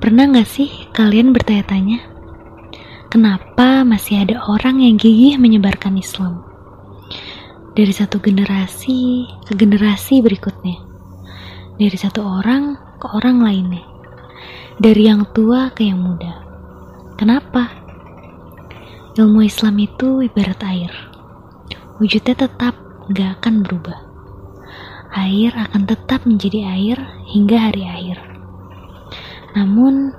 Pernah gak sih kalian bertanya-tanya, kenapa masih ada orang yang gigih menyebarkan Islam? Dari satu generasi ke generasi berikutnya. Dari satu orang ke orang lainnya. Dari yang tua ke yang muda. Kenapa? Ilmu Islam itu ibarat air. Wujudnya tetap gak akan berubah. Air akan tetap menjadi air hingga hari akhir. Namun,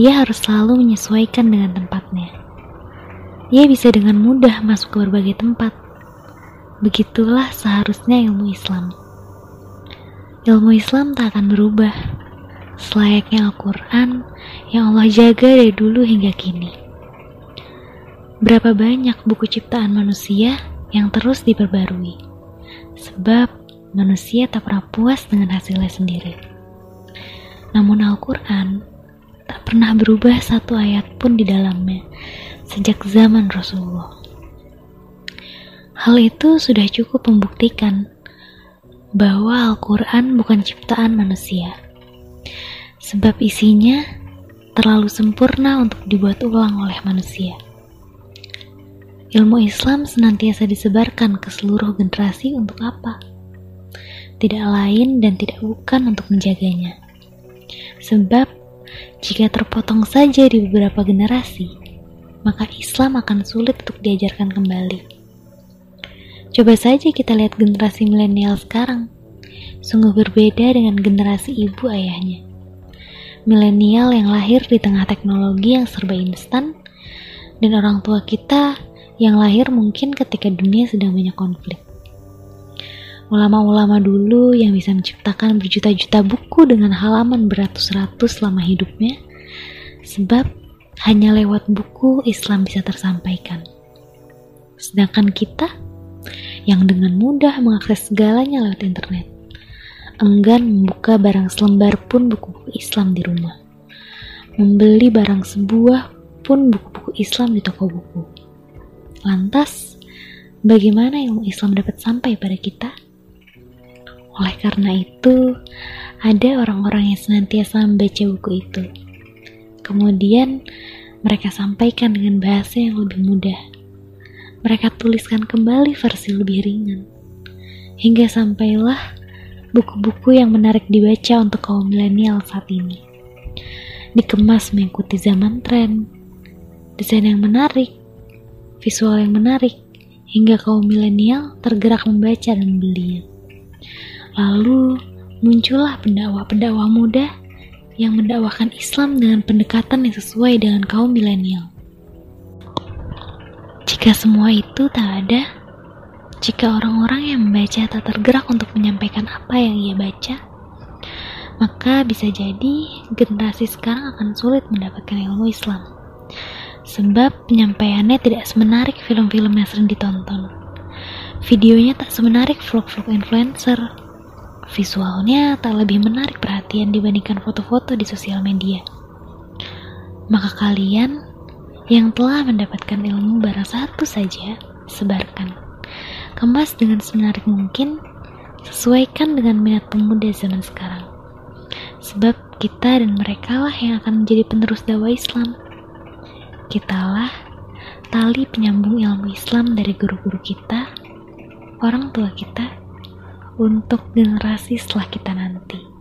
ia harus selalu menyesuaikan dengan tempatnya. Ia bisa dengan mudah masuk ke berbagai tempat. Begitulah seharusnya ilmu Islam. Ilmu Islam tak akan berubah, selayaknya Al-Quran yang Allah jaga dari dulu hingga kini. Berapa banyak buku ciptaan manusia yang terus diperbarui, sebab manusia tak pernah puas dengan hasilnya sendiri. Namun Al-Quran tak pernah berubah satu ayat pun di dalamnya sejak zaman Rasulullah. Hal itu sudah cukup membuktikan bahwa Al-Quran bukan ciptaan manusia, sebab isinya terlalu sempurna untuk dibuat ulang oleh manusia. Ilmu Islam senantiasa disebarkan ke seluruh generasi untuk apa? Tidak lain dan tidak bukan untuk menjaganya. Sebab, jika terpotong saja di beberapa generasi, maka Islam akan sulit untuk diajarkan kembali. Coba saja kita lihat generasi milenial sekarang. Sungguh berbeda dengan generasi ibu ayahnya. Milenial yang lahir di tengah teknologi yang serba instan, dan orang tua kita yang lahir mungkin ketika dunia sedang banyak konflik. Ulama-ulama dulu yang bisa menciptakan berjuta-juta buku dengan halaman beratus-ratus selama hidupnya, sebab hanya lewat buku Islam bisa tersampaikan. Sedangkan kita yang dengan mudah mengakses segalanya lewat internet, enggan membuka barang selembar pun buku-buku Islam di rumah, membeli barang sebuah pun buku-buku Islam di toko buku Lantas, bagaimana ilmu Islam dapat sampai pada kita? Oleh karena itu, ada orang-orang yang senantiasa membaca buku itu. Kemudian, mereka sampaikan dengan bahasa yang lebih mudah. Mereka tuliskan kembali versi lebih ringan. Hingga sampailah buku-buku yang menarik dibaca untuk kaum milenial saat ini. Dikemas mengikuti zaman tren, desain yang menarik, visual yang menarik, hingga kaum milenial tergerak membaca dan membelinya. Lalu muncullah pendakwa-pendakwa muda yang mendakwakan Islam dengan pendekatan yang sesuai dengan kaum milenial. Jika semua itu tak ada, jika orang-orang yang membaca tak tergerak untuk menyampaikan apa yang ia baca, maka bisa jadi generasi sekarang akan sulit mendapatkan ilmu Islam sebab penyampaiannya tidak semenarik film-film yang sering ditonton. Videonya tak semenarik vlog-vlog influencer. Visualnya tak lebih menarik perhatian dibandingkan foto-foto di sosial media. Maka kalian yang telah mendapatkan ilmu barang satu saja, sebarkan. Kemas dengan semenarik mungkin, sesuaikan dengan minat pemuda zaman sekarang. Sebab kita dan mereka lah yang akan menjadi penerus dakwah Islam. Kitalah tali penyambung ilmu Islam dari guru-guru kita, orang tua kita, untuk generasi setelah kita nanti.